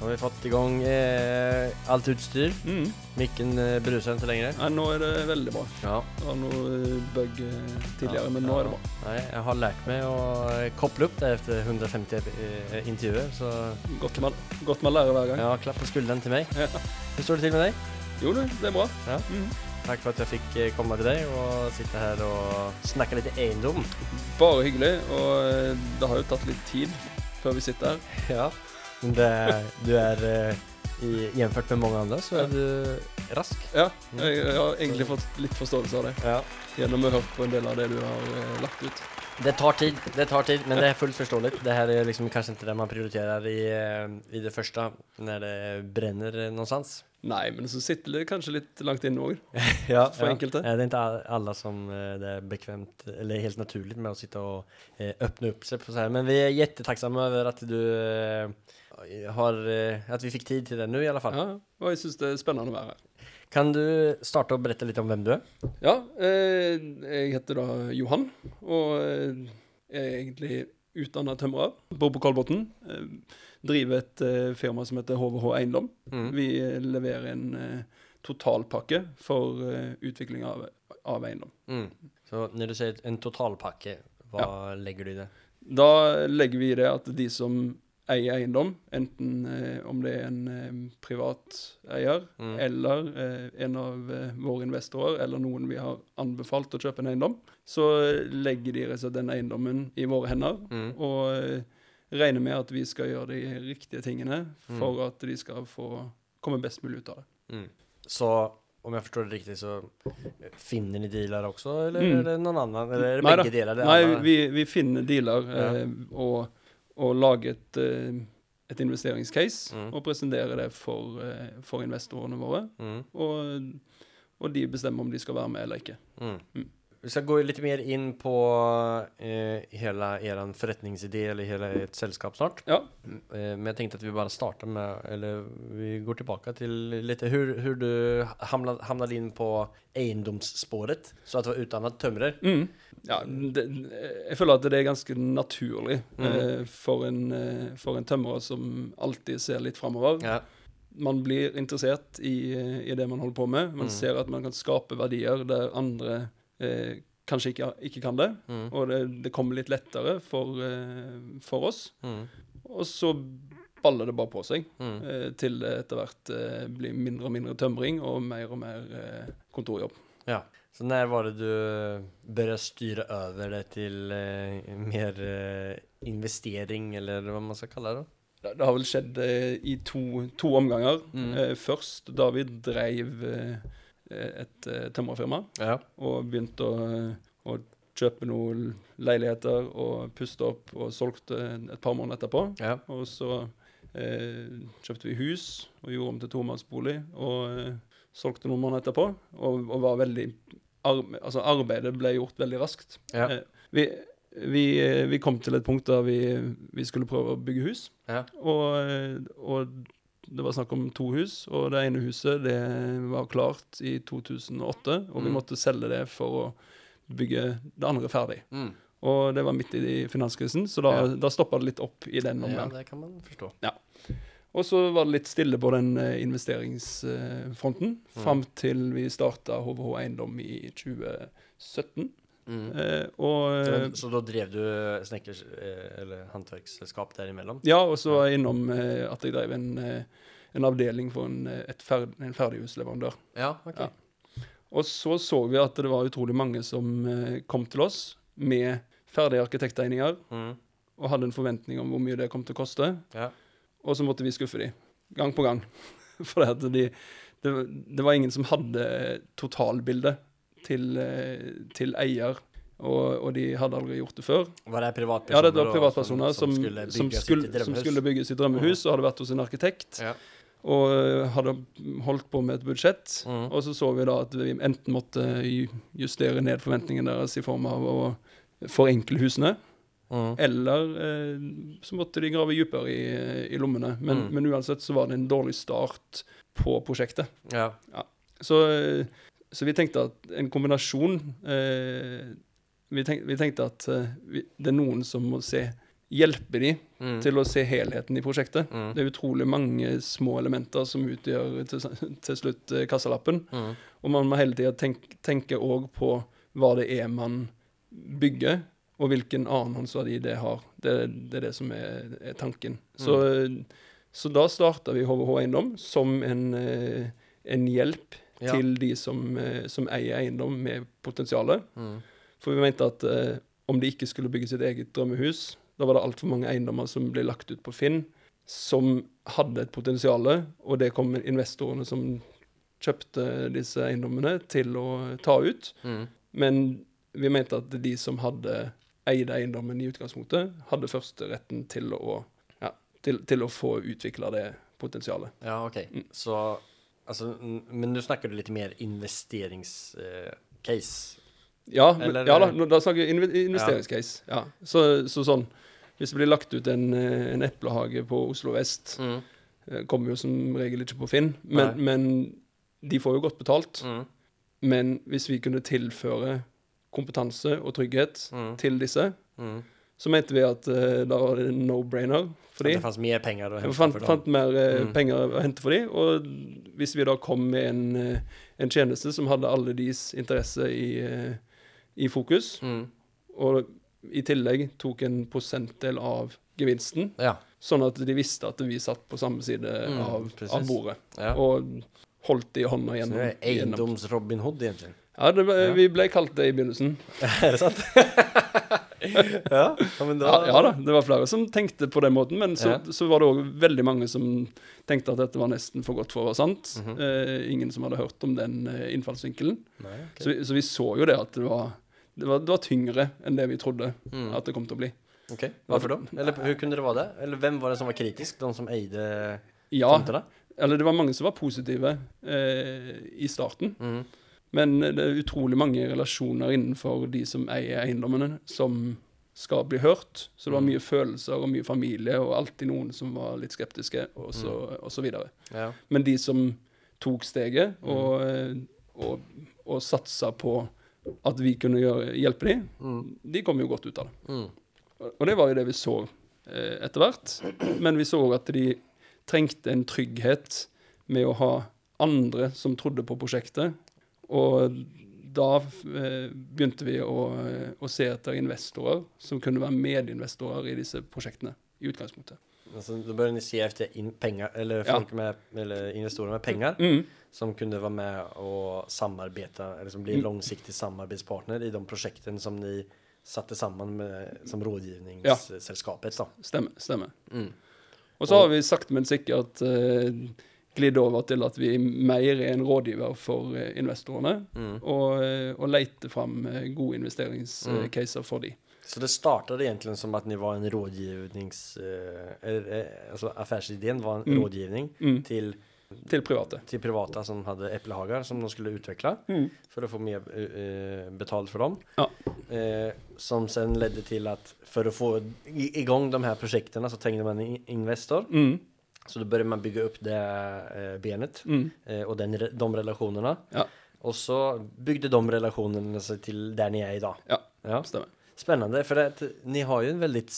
Nå har vi fått i gang eh, alt utstyr. Mm. Mikken eh, bruser ikke lenger. Nei, nå er det veldig bra. Ja. Det var noe eh, bug tidligere, tidligere, men nå er det bra. Nei, jeg har lært meg å eh, koble opp det etter 150 eh, intervjuer, så Godt man, godt man lærer hver gang. ja, klapp på skulderen til meg. Ja. Hvordan står det til med deg? Jo, det, det er bra. Ja. Mm. Takk for at jeg fikk eh, komme til deg og sitte her og snakke litt eiendom. Bare hyggelig, og eh, det har jo tatt litt tid før vi sitter her. Ja. Men det, du er eh, Jevnført med mange andre, så er du rask. Ja, jeg, jeg har egentlig fått litt forståelse av det Ja. gjennom å ha hørt på en del av det du har eh, lagt ut. Det tar tid, det tar tid, men det er fullt forståelig. Det her er liksom kanskje ikke det man prioriterer i, eh, i det første, når det brenner någonstans. Nei, men så sitter det kanskje litt langt inne òg. Ja, For enkelte. Eh, Det er ikke alle som det er bekvemt, eller helt naturlig med å sitte og åpne opp seg på sånn. Men vi er kjempetakknemlige over at du eh, har, at vi fikk tid til det nå i alle fall. Ja, og jeg syns det er spennende å være her. Kan du starte å berette litt om hvem du er? Ja, eh, jeg heter da Johan, og eh, er egentlig utdanna tømrer. Bor på Kolbotn. Eh, driver et eh, firma som heter HVH Eiendom. Mm. Vi eh, leverer en eh, totalpakke for eh, utvikling av, av eiendom. Mm. Så når du sier en totalpakke, hva legger du i det? Da legger vi i det at de som eier eiendom, enten eh, om det er en eh, privat eier, Mm. eller eh, en av eh, våre investorer, eller noen vi har anbefalt å kjøpe en eiendom, så eh, legger de altså den eiendommen i våre hender, Mm. og eh, regner med at vi skal gjøre de riktige tingene for at de skal få komme best mulig ut av det. Mm. Så om jeg forstår det riktig, så finner ni dealer også, eller Mm. er det noen annen? Eller er det Nei da. begge deler? Det Nei, vi, vi finner dealer Ja. og, og lage et, eh, et investeringscase Mm. og presentere det for, eh, for investorene våre. Mm. Og, og de bestemmer om de skal være med eller ikke. Mm. Mm. Vi skal gå litt mer inn på eh, hele deres forretningsidé eller hele et selskap snart. Ja. Eh, men jeg tenkte at vi bare starter med Eller vi går tilbake til litt hvordan du hamnade inn på eiendomsspåret. Så at du var utdannet tømrer. Mm. ja det, jeg føler at det er ganske naturlig Mm. eh, for, en, eh, for en tømrer som alltid ser litt framover. Ja. Man blir interessert i, eh, i det man holder på med. Man Mm. ser at man kan skape verdier der andre eh, kanskje ikke, ikke kan det. Mm. Og det, det kommer litt lettere for, eh, for oss. Mm. Og så baller det bare på seg, Mm. eh, til det etter hvert eh, blir mindre og mindre tømring og mer og mer kontorjobb. Ja. Så når var det du begynte styre over det til mer investering, eller hva man skal kalle det? Det, det har vel skjedd i to, to omganger. Mm. Først da vi dreiv eh, et tømmerfirma Ja. og begynte å, å kjøpe noen leiligheter og puste opp og solgte et par måneder etterpå. ja. Og så eh, kjøpte vi hus og gjorde om til tomannsbolig og eh, solgte noen måneder etterpå. Og, og var veldig arbe Altså, arbeidet ble gjort veldig raskt. Ja. Eh, vi, vi, eh, vi kom til et punkt der vi, vi skulle prøve å bygge hus, Ja. og, eh, og det var snakk om to hus, og det ene huset det var klart i 2008, og vi Mm. måtte selge det for å bygge det andre ferdig. Mm. Og det var midt i finanskrisen, så da, Ja. da stoppa det litt opp i den ja, omgang. det kan man forstå. Og så var det litt stille på den eh, investeringsfronten, Mm. fram til vi starta HVH Eiendom i 2017. Mm. Eh, og Så, eh, så da drev du snekkers... eh, Eller håndverksselskap derimellom? Ja, og så var jeg innom eh, at jeg drev en, eh, en avdeling for en, eh, et ferd, en ferdighusleverandør. Ja, ok. Ja. Og så så vi at det var utrolig mange som eh, kom til oss med ferdige arkitekttegninger Mm. og hadde en forventning om hvor mye det kom til å koste. Ja. Og så måtte vi skuffe dem, gang på gang. For de, det, det var ingen som hadde totalbildet til, eh, til eier, og, og de hadde aldri gjort det før. Var det privatpersoner? Ja, det var privatpersoner som, som, sitt skulle, som skulle bygge sitt drømmehus, og hadde vært hos en arkitekt. Ja. Og eh, hadde holdt på med et budsjett. Mm. Og så så vi da at vi enten måtte justere ned forventningene deres i form av å forenkle husene, Mm. eller eh, så måtte de grave dypere i, i lommene. Men, Mm. men uansett så var det en dårlig start på prosjektet. Ja. Så, eh, så vi tenkte at en kombinasjon eh, vi, tenk, vi tenkte at eh, vi, det er noen som må se hjelpe de Mm. til å se helheten i prosjektet. Mm. Det er utrolig mange små elementer som utgjør til, til slutt eh, kassalappen. Mm. Og man må hele tida tenk, tenke òg på hva det er man bygger, og hvilken annenhåndsverdi det har. Det, det er det som er, er tanken. Så, så da starta vi HVH Eiendom som en, eh, en hjelp Ja. til de som, eh, som eier eiendom med potensialet. Mm. For vi mente at om de ikke skulle bygge sitt eget drømmehus, da var det altfor mange eiendommer som ble lagt ut på Finn, som hadde et potensial, og det kom investorene som kjøpte disse eiendommene, til å ta ut. Mm. Men vi mente at de som hadde eide eiendommen i utgangspunktet, hadde førsteretten til å, ja, til, til å få utvikla det potensialet. Ja, OK. Mm. Så, alltså, mm, men nå snakker du litt mer investeringscase. Eh. Ja, ja da, da snakker vi inve- investeringscase. Ja. Så, så sånn Hvis det blir lagt ut en, eh, en eplehage på Oslo vest, Mm. eh, kommer jo som regel ikke på Finn, men, men de får jo godt betalt. Mm. Men hvis vi kunne tilføre kompetanse og trygghet Mm. til disse, Mm. så mente vi at uh, da var det no-brainer for de. det fantes mer penger å hente for fant, dem. fant mer uh, Mm. penger å hente for de, og hvis vi da kom med en, uh, en tjeneste som hadde alle deres interesse i, i fokus, Mm. og i tillegg tok en prosentdel av gevinsten, Ja. sånn at de visste at vi satt på samme side Mm, av, av bordet, ja. og holdt det i hånda Så det er eiendoms Robin Hood egentlig? Ja, det, ble- Ja. vi ble kalt det i begynnelsen. er det sant? ja. men da... Ja, da, det var flere som tenkte på den måten, men så, så var det òg veldig mange som tenkte at dette var nesten for godt for å være sant. Mhm. eh, ingen som hadde hørt om den eh, innfallsvinkelen. Nei, okay. Så, så vi så jo det at det var, det var, det var tyngre enn det vi trodde Mm. at det kom til å bli. Ok, Hvorfor da? Eller hvor kunne det være det? Eller hvem var det som var kritisk? De som eide Ja, tomta? eller det var mange som var positive eh, i starten. Mm. Men det er utrolig mange relasjoner innenfor de som eier eiendommene, som skal bli hørt. Så det var Mm. mye følelser og mye familie, og alltid noen som var litt skeptiske, og så, og så videre. Ja. Men de som tok steget og, eh, og, og satsa på at vi kunne gjøre, hjelpe dem, Mm. de kom jo godt ut av det. Mm. Og det var jo det vi så eh, etter hvert. Men vi så at de trengte en trygghet med å ha andre som trodde på prosjektet. Og da eh, begynte vi å, eh, å se etter investorer som kunne være medinvestorer i disse prosjektene i utgangspunktet. Alltså, Da bør ni si efter inn penger, eller Ja. med, eller investorer med penger, Mm. som kunne være med og samarbeide, eller som blir Mm. langsiktig samarbeidspartner i de prosjektene som ni satte sammen med, som rådgivningsselskapet. Ja. Stemmer. stemmer. Mm. Og så har vi sakte, men sikkert uh, glidd over til at vi mer er en rådgiver for eh, investorene, Mm. og, eh, og leter fram eh, gode investeringscaser for de. Så det startade egentligen som att ni var en rådgivnings... Eh, eller, eh, alltså affärsidén var en Mm. rådgivning Mm. till, Til private. Til privata som hadde eplehager som de skulle utvikle mm. for å få mer uh, betalt for dem. Ja. Uh, som sen ledde til at for å få i- igång de her prosjektene, så trengte man en Investor. Mm. Så da begynte man bygge opp det uh, benet Mm. eh, och den, de relasjonene. Ja. Og så bygde de relasjonene seg til der ni er i dag. Ja. ja. Stemmer. Spännande, för att ni har ju en väldigt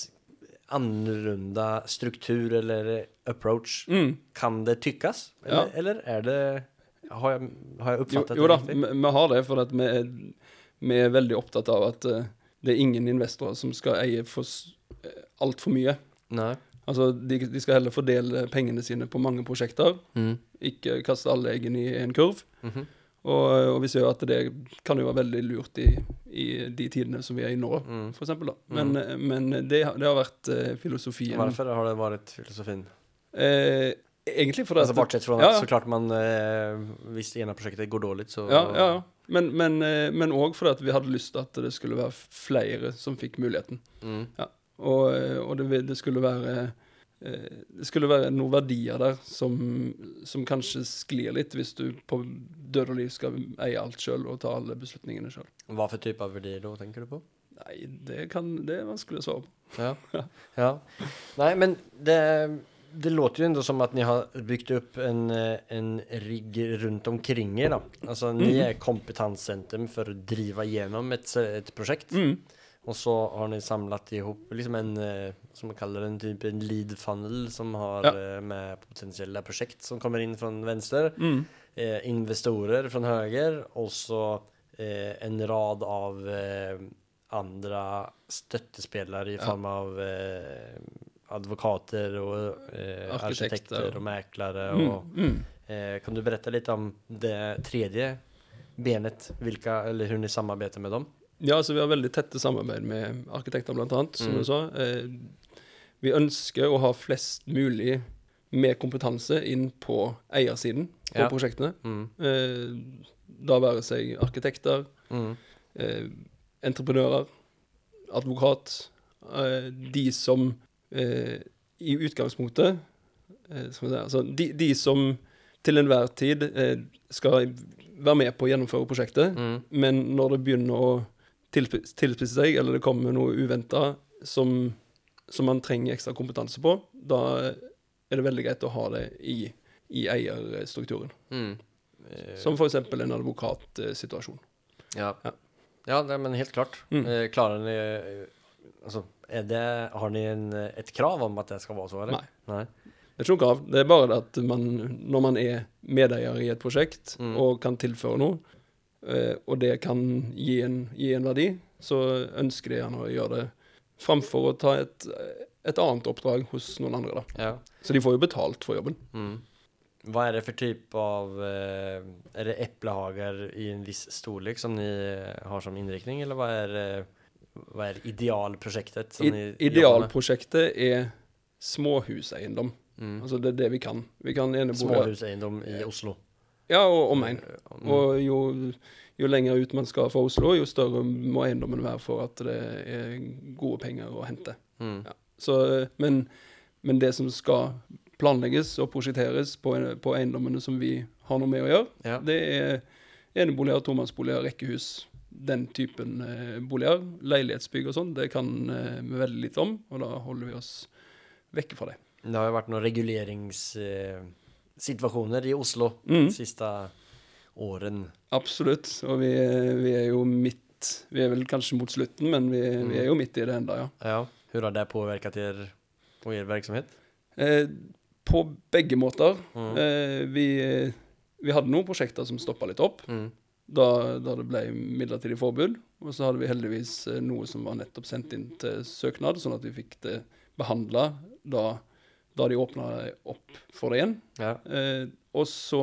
annorlunda struktur eller approach. Mm. Kan det tyckas? Eller, Ja. eller är det... Har jag, har jag uppfattat jo da, det riktigt? vi har det, for att vi, er, vi er veldig opptatt av at eh, det er ingen investorer som skal eie for s- eh, altfor mye. Nej. Altså, de, de skal heller fordele pengene sine på mange prosjekter, Mm. ikke kaste alle eggene i en kurv. Mhm. Og, og vi ser jo at det kan jo være veldig lurt i, i de tidene som vi er i nå, Mm. for eksempel. mm. Men, men det, det har vært eh, filosofien. Hvorfor har det vært filosofien? Eh, egentlig fordi altså, bortsett fra ja, ja. så klart man, eh, hvis det av prosjektet går dårlig, så... Ja, ja, ja. Men, men, eh, men også fordi at vi hadde lyst til at det skulle være flere som fikk muligheten. Mm. Og, eh, og det, det skulle være eh, Det skulle være noen verdier der som, som kanskje sklir litt, hvis du på død og liv skal eie alt sjøl og ta alle beslutningene sjøl. Hva for type av verdier da, tenker du på? Nei, det, kan, det er vanskelig å svare på. Ja. ja. Nei, men det, det låter jo enda som at ni har bygd opp en, eh, en rigg rundt omkring dere. Altså, Ni Mhm. er kompetansesenter for å drive gjennom et, et prosjekt. Mm. Og så har ni samlet ihop liksom en, eh, som man kaller en type en lead funnel, som har Ja. eh, med potensiella projekt som kommer inn fra venstre, Mm. eh, investorer fra høyre, og så eh, en rad av eh, andre støttespillere i Ja. form av eh, advokater og eh, Arkitekter. arkitekter og meklere. Mm. Og, Mm. kan du berette litt om det tredje benet, vilka, eller hur ni samarbeider med dem? Ja, altså vi har veldig tette samarbeid med arkitekter, blant annet, som Mm. du sa. Eh, vi ønsker å ha flest mulig med kompetanse inn på eiersiden på Ja. prosjektene. Mm. Eh, da være seg arkitekter, Mm. eh, entreprenører, advokat. Eh, de som eh, i utgangspunktet eh, si, altså de, de som til enhver tid skal være med på å gjennomføre prosjektet, Mm. men når det begynner å tilsp- tilspisse seg, eller det kommer noe uventa som, som man trenger ekstra kompetanse på, da er det veldig greit å ha det i, i eierstrukturen. Mm. Som f.eks. en advokatsituasjon. Ja, Ja. ja det, men helt klart. Mm. Eh, klarer ni eh, Altså, det, har ni en, eh, et krav om at det skal være så, eller? Nei. Nei. Det er ikke noe krav. Det er bare det at man, når man er medeier i et prosjekt Mm. og kan tilføre noe, og det kan gi en, gi en verdi, så ønsker de gjerne å gjøre det framfor å ta et, et annet oppdrag hos noen andre. da. Ja. Så de får jo betalt for jobben. Mm. Hva er det for type av eh, Er det eplehager i en viss storlek som eh, har som innriktning, eller hva er, eh, hva er idealprosjektet som I, idealprosjektet er småhuseiendom. Mm. Altså det er det vi kan. Vi kan eneboliger. Småhuseiendom i Oslo. Ja, og omegn. Mm. Og jo, jo lenger ut man skal fra Oslo, jo større må eiendommen være for at det er gode penger å hente. Mm. Ja. Så, men, men det som skal planlegges og prosjekteres på, på eiendommene som vi har noe med å gjøre, Ja. det er eneboliger, tomannsboliger, rekkehus, den typen eh, boliger. Leilighetsbygg og sånn, det kan eh, vi veldig lite om, og da holder vi oss vekke fra det. Det har jo vært noen reguleringssituasjoner i Oslo Mm. de siste åren. Absolutt, og vi, vi er jo midt Vi er vel kanskje mot slutten, men vi, vi er jo midt i det enda, ja. Ja. Hvordan har det påvirket dere og deres virksomhet? Eh, på begge måter. Mm. Eh, vi, vi hadde noen prosjekter som stoppa litt opp. Mm. da, da det ble midlertidig forbud. Og så hadde vi heldigvis eh, noe som var nettopp sendt inn til søknad, sånn at vi fikk det behandla da, da de åpna opp for det igjen. Ja. Eh, og så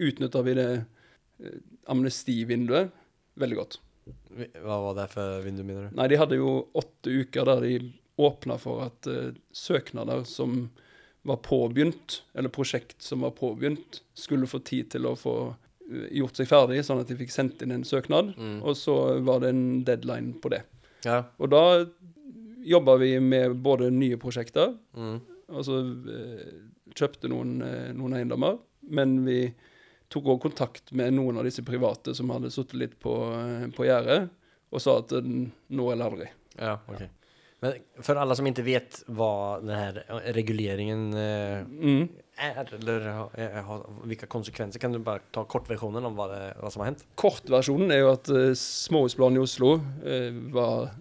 utnytta vi det eh, amnestivinduet veldig godt. Hva var det for vindu, mener du? Nei, de hadde jo åtte uker der de åpna for at eh, søknader som var påbegynt, eller prosjekt som var påbegynt, skulle få tid til å få eh, gjort seg ferdig, sånn at de fikk sendt inn en søknad. Mm. Og så var det en deadline på det. Ja. Og da jobba vi med både nye prosjekter, Mm. Altså kjøpte noen, eh, noen eiendommer, men vi tok òg kontakt med noen av disse private som hadde sittet litt på, eh, på gjerdet, og sa at nå eller aldri. Ja, ok. Men for alle som ikke vet hva denne reguleringen Mm. er, eller hvilke konsekvenser, kan du bare ta kortversjonen om hva, det, hva som har hendt? Kortversjonen er jo at småhusplanen i Oslo var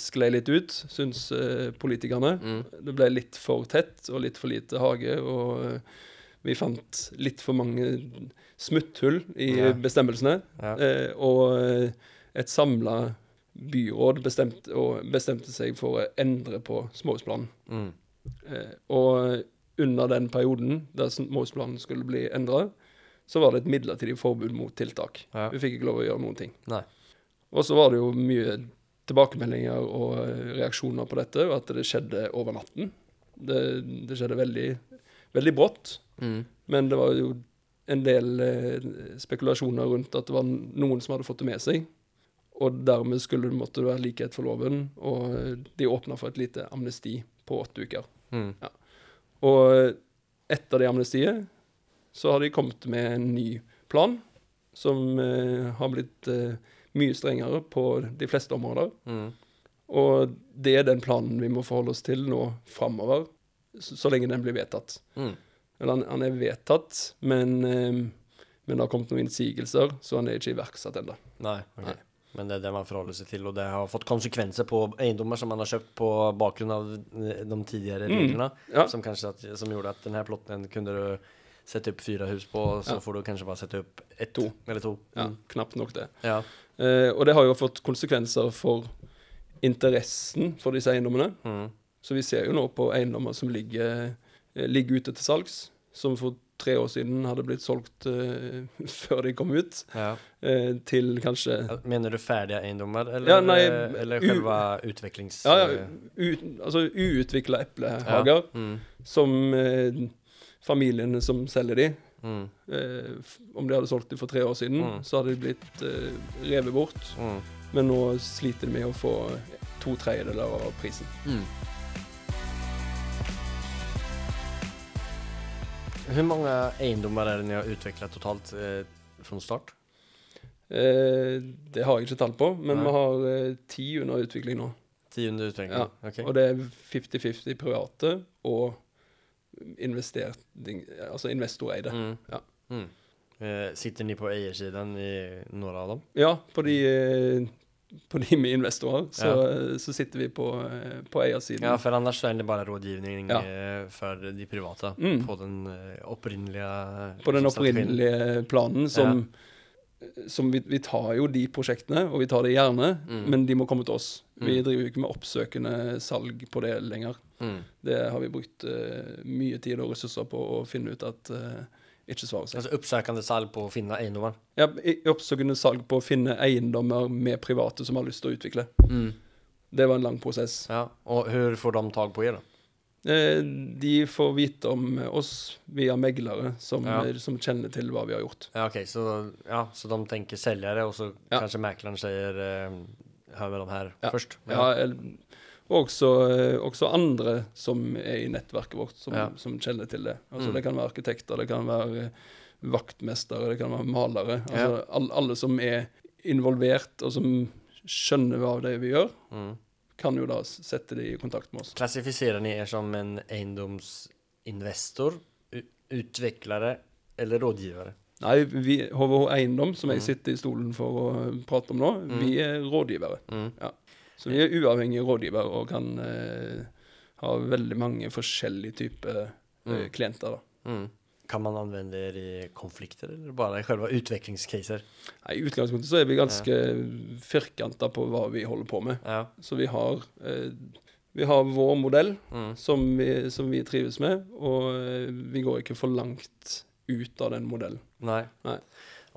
sklei litt ut, syns eh, politikerne. Mm. Det ble litt for tett og litt for lite hage, og eh, vi fant litt for mange smutthull i Ja. bestemmelsene. Ja. Eh, og eh, et samla byråd bestemte, og bestemte seg for å endre på småhusplanen. Mm. Eh, og under den perioden der småhusplanen skulle bli endra, så var det et midlertidig forbud mot tiltak. Ja. Vi fikk ikke lov å gjøre noen ting. Nei. Og så var det jo mye tilbakemeldinger og eh, reaksjoner på dette, og at det skjedde over natten. Det, det skjedde veldig, veldig brått, Mm. men det var jo en del eh, spekulasjoner rundt at det var noen som hadde fått det med seg. Og dermed skulle det måtte være likhet for loven, og eh, de åpna for et lite amnesti på åtte uker. Mm. Og etter det amnestiet så har de kommet med en ny plan som eh, har blitt eh, mye strengere på de fleste områder. Mm. Og det er den planen vi må forholde oss til nå framover, så, så lenge den blir vedtatt. Mm. Eller han, han er vedtatt, men, eh, men det har kommet noen innsigelser, så han er ikke iverksatt ennå. Nei. ok. Nei. Men det er det man forholder seg til, og det har fått konsekvenser på eiendommer som man har kjøpt på bakgrunn av eh, de tidligere Mm. Ja. som at, som gjorde at denne plotten kunne du sette opp fire hus på, og så Ja. får du kanskje bare sette opp ett To. eller to. Ja, Mm. knapt nok det. Ja. Eh, og det har jo fått konsekvenser for interessen for disse eiendommene. Mm. Så vi ser jo nå på eiendommer som ligger, eh, ligger ute til salgs, som for tre år siden hadde blitt solgt eh, før de kom ut, ja. eh, til kanskje Mener du ferdige eiendommer, eller, Ja, nei, eller selve utviklings... Ja, ja, ut, altså uutvikla eplehager, Mm. som eh, familiene som selger de Mm. eh, Om de hadde solgt de for tre år siden, Mm. så hadde de blitt eh, revet bort. Mm. Men nå sliter de med å få to tredjedeler av prisen. Mm. mange många eiendommer er det dere har utviklet totalt eh, från start? Eh, det har jeg ikke tall på, men Nei. vi har eh, ti under utvikling nå. Ti under utvikling, Ja, ok. Og det er 50-50 private og altså investoreide. Mm. Ja. Mm. Eh, sitter ni på eiersiden i noen av dem? Ja, på de, eh, på de med investorer så, så sitter vi på, eh, på eiersiden. Ja, for annars er det bare rådgivning Ja. for de private Mm. på den eh, opprinnelige på den opprinnelige planen som, som vi, vi tar jo de prosjektene, og vi tar det gjerne, Mm. men de må komme til oss. Vi Mm. driver jo ikke med oppsøkende salg på det lenger. Mm. Det har vi brukt uh, mye tid og ressurser på å finne ut at uh, ikke svarer seg. Altså oppsøkende salg på å finne eiendommer. Ja, oppsøkende salg på å finne eiendommer med private som har lyst til å utvikle. Det var en lang prosess. Ja, Og hvordan får de tag på dere? Eh, de får vite om oss via meglere som, Ja. eh, som kjenner til hva vi har gjort. Ja, ok, så, ja, så de tenker selgere, og så Ja. kanskje mekleren sier eh, hör med dem her Ja. først. Ja, og også, eh, også andre som er i nettverket vårt, som, Ja. som kjenner til det. Altså, Mm. Det kan være arkitekter, det kan være eh, vaktmestere, det kan være malere. Altså, all, alle som er involvert, og som skjønner hva det er vi gjør, Mm. kan jo da sette det i kontakt med oss. Klassifiserer ni er som en eiendomsinvestor, utviklere eller rådgivare? Nei, vi, HVH Eiendom, som jeg Mm. sitter i stolen for å prate om nå, Mm. vi er rådgivere. Mm. Så vi er uavhengige rådgivere og kan eh, ha veldig mange forskjellige typer eh, klienter. da. Mm. Kan man anvende det i konflikter eller bare i själva utviklingscaser? I utgangspunktet så er vi ganske firkanta på hva vi holder på med. Ja. Så vi har, eh, vi har vår modell Mm. som vi, som vi trives med, og eh, vi går ikke for langt ut av den modellen. Nei. Nei.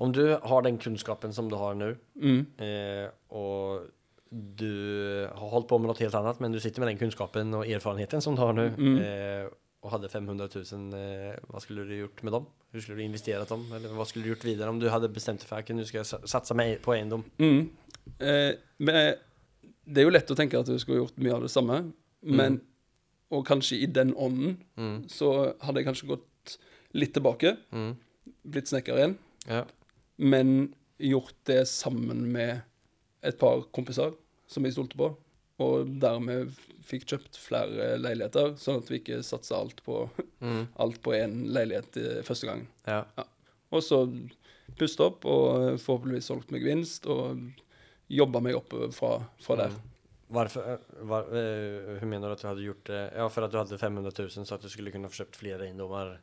Om du har den kunnskapen som du har nå, Mm. eh, og du har holdt på med noe helt annet, men du sitter med den kunnskapen og erfarenheten som du har nå, Mm. eh, og hadde 500 000, eh, hva skulle du gjort med dem? Hur skulle du investerat dem? Eller hva skulle du gjort videre om du hadde bestemt deg for at du skal satse på eiendom? Mm. Eh, men eh, det er jo lett å tenke at du skulle gjort mye av det samme, men Og kanskje i den ånden Mm. så hadde jeg kanskje gått litt tilbake, Mm. Blitt snekker igjen, Ja. men gjort det sammen med et par kompiser som jeg stolte på, og dermed fikk kjøpt flere leiligheter, sånn at vi ikke satsa alt på Mm. alt på én leilighet eh, første gangen. Ja. Og så puste opp og forhåpentligvis solgt med gevinst, og jobba meg opp fra, fra der. Mm. Varför, eh, var, eh, hur menar du hadde du hade gjort det? Ja, for at du hadde 500 000 så at du skulle kunne få kjøpt flere eiendommer.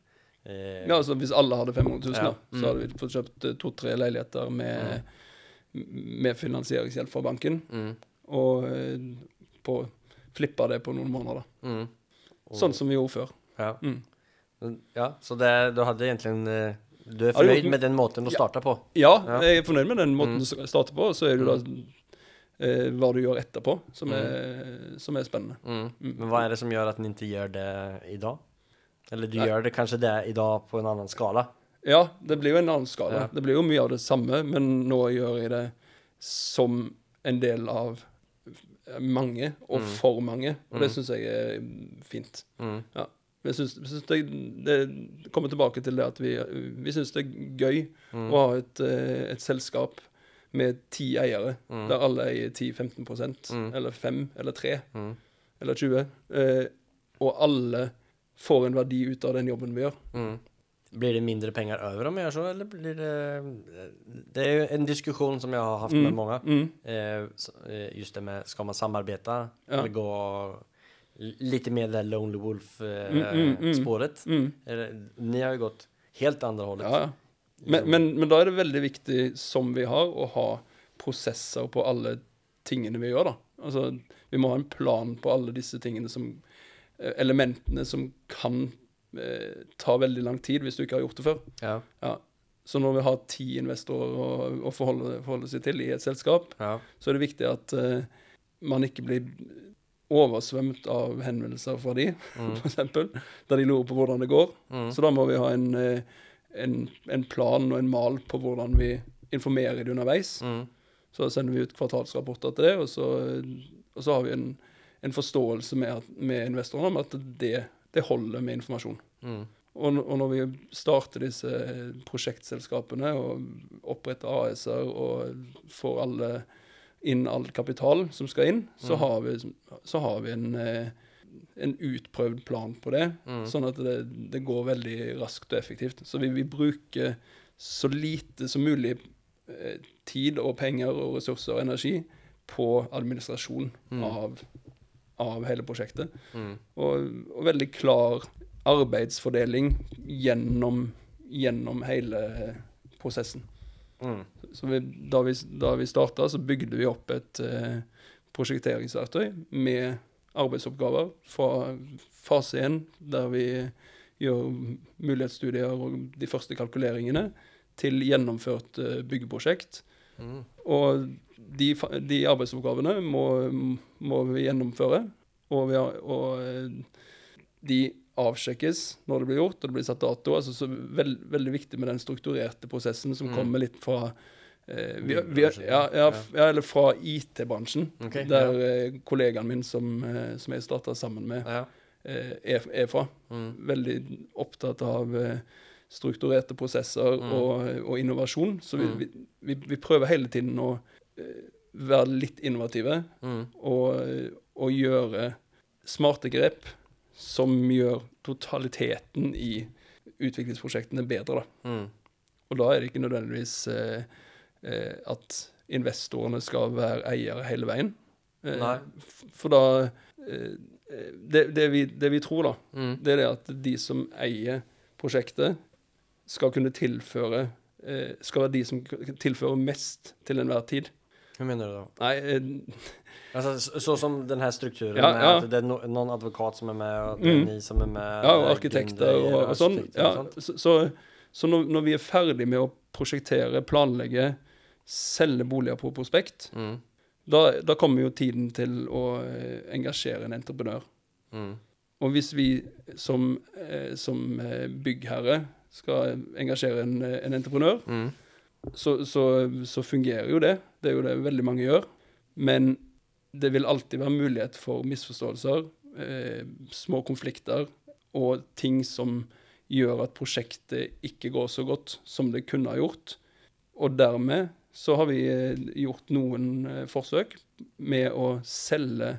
Eh, Ja, altså Hvis alle hadde 500 000, Ja. Mm. så hadde vi fått kjøpt eh, to-tre leiligheter med, med finansieringshjelp fra banken, Mm. og eh, på, flippa det på noen måneder. da. Mm. Sånn som vi gjorde før. Ja. Mm. Ja, så det, du hadde egentlig en Du er fornøyd gjort- med den måten å Ja. på? Ja, jeg er fornøyd med den måten Mm. du starter på, så er det da eh, hva du gjør etterpå, som, Mm. er, som er spennende. Mm. Mm. Men hva er det som gjør at en ikke gjør det idag? Eller du Nei. gjør det kanskje det i dag på en annen skala? Ja, det blir jo en annen skala. Ja. Det blir jo mye av det samme, men nå gjør jeg det som en del av mange, og Mm. for mange. Og det Mm. syns jeg er fint. Mm. Ja. Jeg synes, vi syns det, det kommer tilbake til det at vi, vi syns det er gøy Mm. å ha et, eh, et selskap med ti eiere, Mm. der alle eier 10-15 Mm. eller 5 eller 3 Mm. eller 20. Eh, og alle får en verdi ut av den jobben vi gjør. Mm. Blir det mindre pengar over om vi gjør så eller blir det... Det er jo en diskusjon som jeg har haft med mange. Mm. Eh, eh, just det med, Skal man samarbeide? Ja. eller gå litt mer det Lonely Wolf eh, Mm, mm, mm. Mm. Ni har jo gått helt andre hållet. Ja, ja. Men, men, men da er det veldig viktig, som vi har, å ha prosesser på alle tingene vi gjør, da. Altså, vi må ha en plan på alle disse tingene som Elementene som kan eh, ta veldig lang tid hvis du ikke har gjort det før. Ja. Ja. Så når vi har ti investorer å, å forholde, forholde seg til i et selskap, Ja. så er det viktig at eh, man ikke blir oversvømt av henvendelser fra de, Mm. eksempel, der de lurer på hvordan det går. Mm. Så da må vi ha en, eh, en, en plan og en mal på hvordan vi informerer de underveis. Mm. Så sender vi ut kvartalsrapporter til det, og så, og så har vi en, en forståelse med, at, med investorene om at det, det holder med informasjon. Mm. Og, og når vi starter disse prosjektselskapene og oppretter AS-er og får alle inn all kapital som skal inn, så Mm. har vi, så har vi en, eh, en utprøvd plan på det, Mm. sånn at det, det går veldig raskt og effektivt. Så vi, vi bruker så lite som mulig eh, tid og penger og ressurser og energi på administrasjon Mm. av, av hele prosjektet Mm. og, og veldig klar arbeidsfordeling gjennom, gjennom hele prosessen. Mm. Så vi, da vi, da vi starta, så bygde vi opp et eh, prosjekteringsverktøy med arbeidsoppgaver fra fase én, der vi gjør mulighetsstudier og de første kalkuleringene, til gjennomført eh, byggeprosjekt. Mm. Og de, de arbeidsoppgavene må, må vi gjennomføre. Og, vi har, og de avsjekkes når det blir gjort, og det blir satt dato. Altså så veld, veldig viktig med den strukturerte prosessen som Mm. kommer litt fra eh, vi, vi, ja, ja, ja. eller fra IT-bransjen, okay, der eh, kollegaen min som, eh, som jeg starta sammen med, eh, er, er fra. Mm. Veldig opptatt av eh, strukturerte prosesser Mm. og, og innovasjon. Så vi, Mm. vi, prøver hele tiden å være litt innovative Mm. og, og gjøre smarte grep som gjør totaliteten i utviklingsprosjektene bedre. Da. Mm. Og da er det ikke nødvendigvis eh, eh, at investorene skal være eiere hele veien. Eh. For da eh, det, det, vi, det vi tror, da, Mm. det er det at de som eier prosjektet, skal kunne tilføre eh, Skal være de som tilfører mest til enhver tid. Hur menar du då? Nei, eh, Alltså, så, så som den här strukturen Ja, med ja. att det är no, någon advokat som är med och det är Mm. ni som är med. ja, og arkitekter grundare og, og sånn. arkitekter Ja, sånt. så så, så når, når vi er ferdig med å prosjektere, planlegge, selge boliger på prospekt, Mm. da, da kommer jo tiden til å eh, engasjere en entreprenør. Mm. Og hvis vi som, eh, som eh, byggherre skal engasjere en, eh, en entreprenør, Mm. Så, så, så fungerer jo det. Det er jo det veldig mange gjør. Men det vil alltid være mulighet for misforståelser, eh, små konflikter og ting som gjør at prosjektet ikke går så godt som det kunne ha gjort. Og dermed så har vi eh, gjort noen eh, forsøk med å selge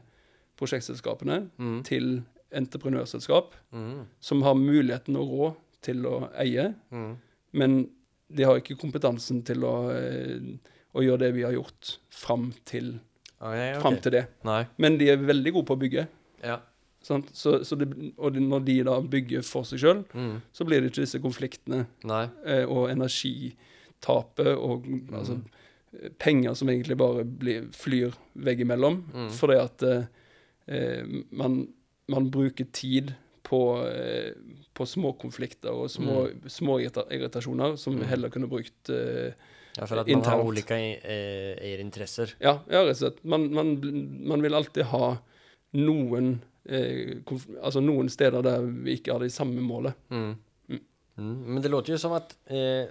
prosjektselskapene Mm. til entreprenørselskap Mm. som har muligheten og råd til å eie, Mm. men de har ikke kompetansen til å, eh, å gjøre det vi har gjort fram til, okay, ja, ja, fram til det. Nei. Men de er veldig gode på å bygge. Ja. Sant? Så, så det, og når de da bygger for seg sjøl, Mm. så blir det ikke disse konfliktene eh, og energitapet og altså, eh, penger som egentlig bare blir, flyr veggimellom. Mm. Fordi at eh, eh, man, man bruker tid på, eh, på små konflikter og små, små irritasjoner som vi Mm. heller kunne brukt uh, Ja, for at man har Internt. olika eh, er. Ja, ja rett og slett. Man, man, man vil alltid ha noen eh, Altså noen steder der vi ikke har det samme målet. Mm. Mm. Mm. Men det låter jo som at eh,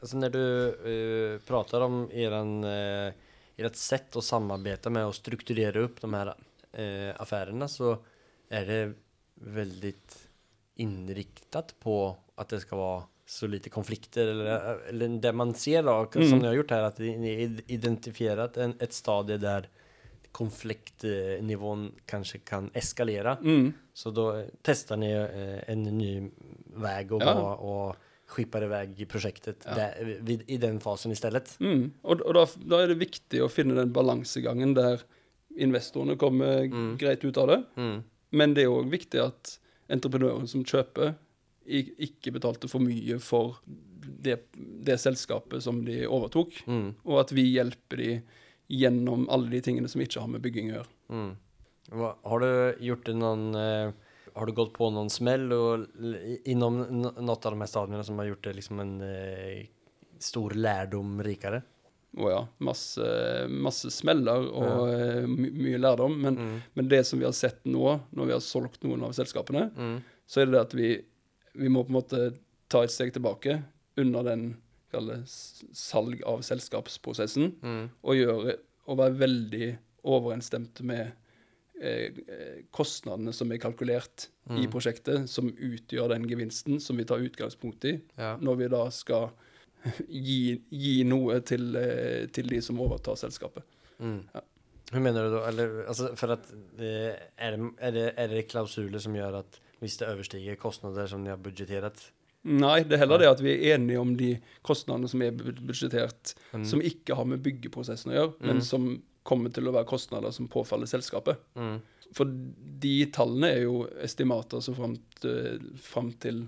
altså Når du eh, prater om eran, eh, ert å samarbeide samarbeta med å strukturere opp de her eh, affärerna så er det väldigt inriktat på att det ska vara så lite konflikter eller, eller det man ser då, Mm. som ni har gjort här, att ni har identifierat en, ett stadie där konfliktnivån kanskje kan eskalere. Mm. Så da tester ni eh, en ny vei og, Ja. og skipper skippar vei i prosjektet Ja. vid, i den fasen istället. Mm. Og, og da, da er det viktig å finne den balansegangen der investorene kommer Mm. greit ut av det. Mm. Men det er òg viktig at entreprenøren som kjøper, ikke betalte for mye for det, det selskapet som de overtok, Mm. og at vi hjelper de gjennom alle de tingene som ikke har med bygging å gjøre. Mm. Hva- Har du gjort noen någon, eh, har du gått på noen smell og innom inom av de här stadierna som har gjort det liksom en eh, stor lärdom rikare? oh ja, masse, masse smeller og ja. my mye lærdom. Men, Mm. men det som vi har sett nå, når vi har solgt noen av selskapene, Mm. så er det det at vi, vi må på en måte ta et steg tilbake under den kall salg av selskapsprosessen, Mm. og, gjøre, og være veldig overensstemt med eh, eh, kostnadene som er kalkulert i Mm. prosjektet, som utgjør den gevinsten som vi tar utgangspunkt i, Ja. når vi da skal gi, gi noe til, eh, til de som overtar selskapet. Mm. Ja. Hva mener du da? Eller, altså, for at, er, är, det, er, det, är det klausuler som gjør at hvis det overstiger kostnader som de har budsjettert Nei, det er heller det at vi er enige om de kostnadene som er bud- budsjettert, Mm. som ikke har med byggeprosessen å gjøre, Mm. men som kommer til å være kostnader som påfaller selskapet. Mm. For de tallene er jo estimater som fram til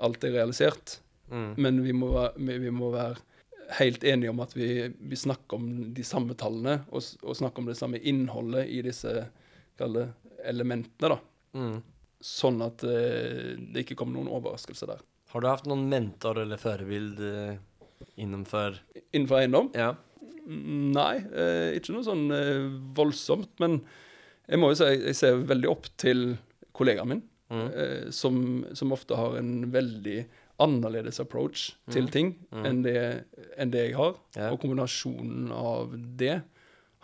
alt er realisert. Mm. Men vi må være, vi må være helt enige om at vi, vi snakker om de samme tallene, og, og snakker om det samme innholdet i disse det, elementene, da. Mm. Sånn at eh, det ikke kommer noen overraskelse der. Har du hatt noen mentor eller førebild innenfor? Innenfor eiendom? Ja. Nei, eh, ikke noe sånn eh, voldsomt. Men jeg må jo si jeg ser veldig opp til kollegaen min, Mm. eh, som, som ofte har en veldig annerledes approach til Mm. ting Mm. enn, det, enn det jeg har. Yeah. Og kombinasjonen av det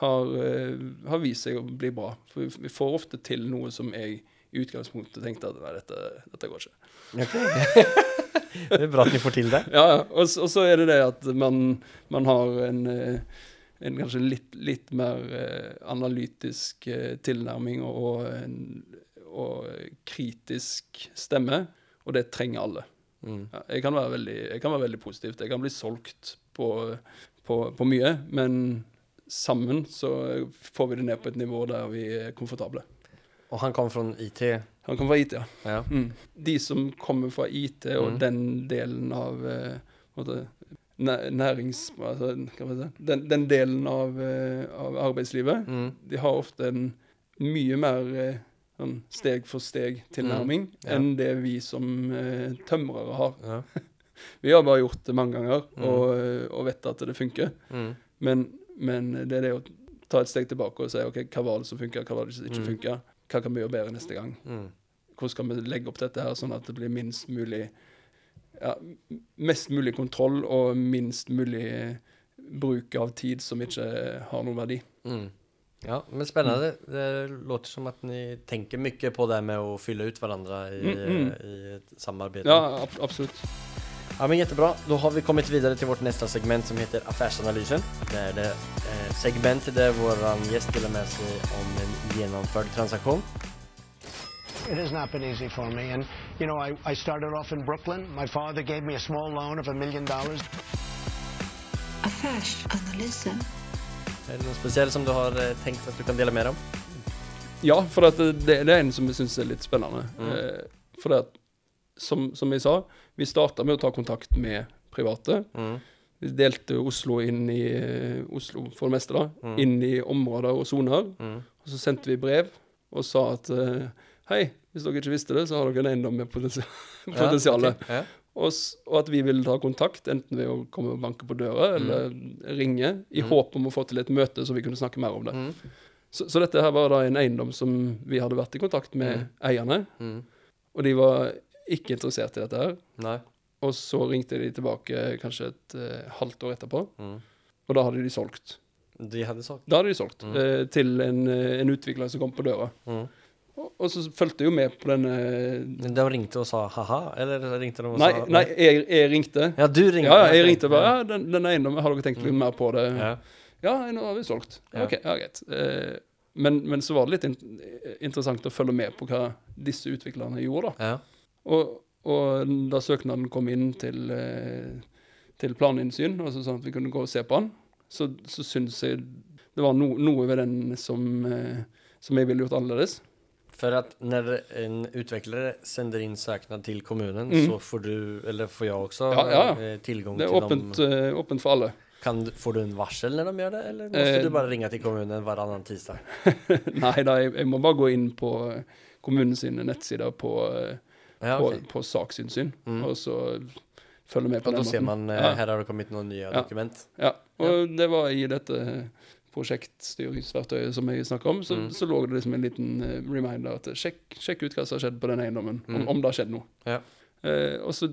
har, uh, har vist seg å bli bra. For vi, vi får ofte til noe som jeg i utgangspunktet tenkte at nei, dette, dette går ikke. det er bra at ni får til det. Ja. Og, og så er det det at man, man har en, eh, en kanskje litt, litt mer eh, analytisk tilnærming og, og, en, og kritisk stemme, og det trenger alle. Mm. Ja, jeg, kan være veldig, jeg kan være veldig positivt. Jeg kan bli solgt på, på, på mye, men sammen så får vi det ned på et nivå der vi er komfortable. Og han kom fra IT. Han kommer fra IT, ja. Ja. Mm. De som kommer fra IT og Mm. den delen av eh, måte, nærings... Altså, si, den, den delen av, eh, av arbeidslivet, Mm. de har ofte en mye mer eh, sånn steg for steg-tilnærming Mm. Ja. enn det vi som eh, tømrere har. Ja. Vi har bare gjort det mange ganger Mm. og, eh, og vet at det funker. Mm. Men, men det er det å ta et steg tilbake og si OK, hva var det som funka, hva var det som ikke Mm. funka? Hva kan vi gjøre bedre neste gang? Mm. Hvordan skal vi legge opp dette her sånn at det blir minst mulig ja, Mest mulig kontroll og minst mulig bruk av tid som ikke har noen verdi. Mm. Ja, men spennende. Det låter som at ni tenker mye på det med å fylle ut hverandre i, Mm, mm. i ett. Ja, ab absolutt. Ja, men jättebra. Då har vi kommet videre til vårt neste segment som heter Affärsanalysen. Det er det eh, segmentet der vår gjest deler med seg om en gjennomført transaktion. It has not been easy for me. And, you know, I, I started off in Brooklyn. My father gave me a small loan of a million dollars. Affärsanalysen. Är det noe spesielt som du har tenkt at du kan dele mer om? Ja, for at det, det er en som jeg syns er litt spennende. Mm. Eh, for det at, som, som jeg sa, vi starta med å ta kontakt med private. Mm. Vi delte Oslo inn i eh, Oslo for det meste, da. Mm. Inn i områder og soner. Mm. Og så sendte vi brev og sa at eh, hei, hvis dere ikke visste det, så har dere en eiendom med potensial. Ja, okay. ja. Og, og at vi vil ta kontakt, enten ved å komme og banke på døra eller ringe, i Mm. håp om å få til et møte så vi kunne snakke mer om det. Mm. Så, så dette her var da en eiendom som vi hadde vært i kontakt med Mm. eierne, Mm. og de var ikke interessert i dette her. Nei. Og så ringte de tilbake kanskje et eh, halvt år etterpå, Mm. og da hadde de solgt. De hadde solgt? Da hadde de solgt Mm. eh, til en, eh, en utvikler som kom på døra. Mm. Og, så fulgte jeg jo med på denne Men De ringte og sa ha-ha, eller ringte de og Nei, sa nei jeg, jeg ringte. Ja, du ringte? Ja, jeg ringte bare ja, den, den eiendommen, har dere tenkt litt mer på det? Ja. Ja, nå har vi solgt. Ja. Ok, ja, greit. Eh, men, men så var det litt in interessant å følge med på hva disse utviklerne gjorde, da. Ja. Og, og da søknaden kom inn til, eh, til planinnsyn, altså sånn at vi kunne gå og se på den, så, så syns jeg det var no, noe ved den som, eh, som jeg ville gjort annerledes. För att när en utvecklare sender inn søknad til kommunen Mm. så får du, eller får jeg også, Ja, ja. tilgang til dem? Det er åpent, eh, åpent for alle. Kan, får du en varsel når de gjør det eller må Eh, du bare ringe til kommunen varannan tisdag? Nei da, jeg, jeg må bare gå inn på kommunens kommunen nettsider på, ja, okay. på, på saksinnsyn, Mm. og så følge med på Och då da ser man, eh, Ja. her har det kommet noen nye Ja. dokument. Ja, og det var i dette prosjektstyringsverktøyet som jeg snakker om, så, Mm. så lå det liksom en liten eh, reminder at sjekk, sjekk ut hva som har skjedd på den eiendommen, Mm. om, om det har skjedd noe. Ja. Eh, og så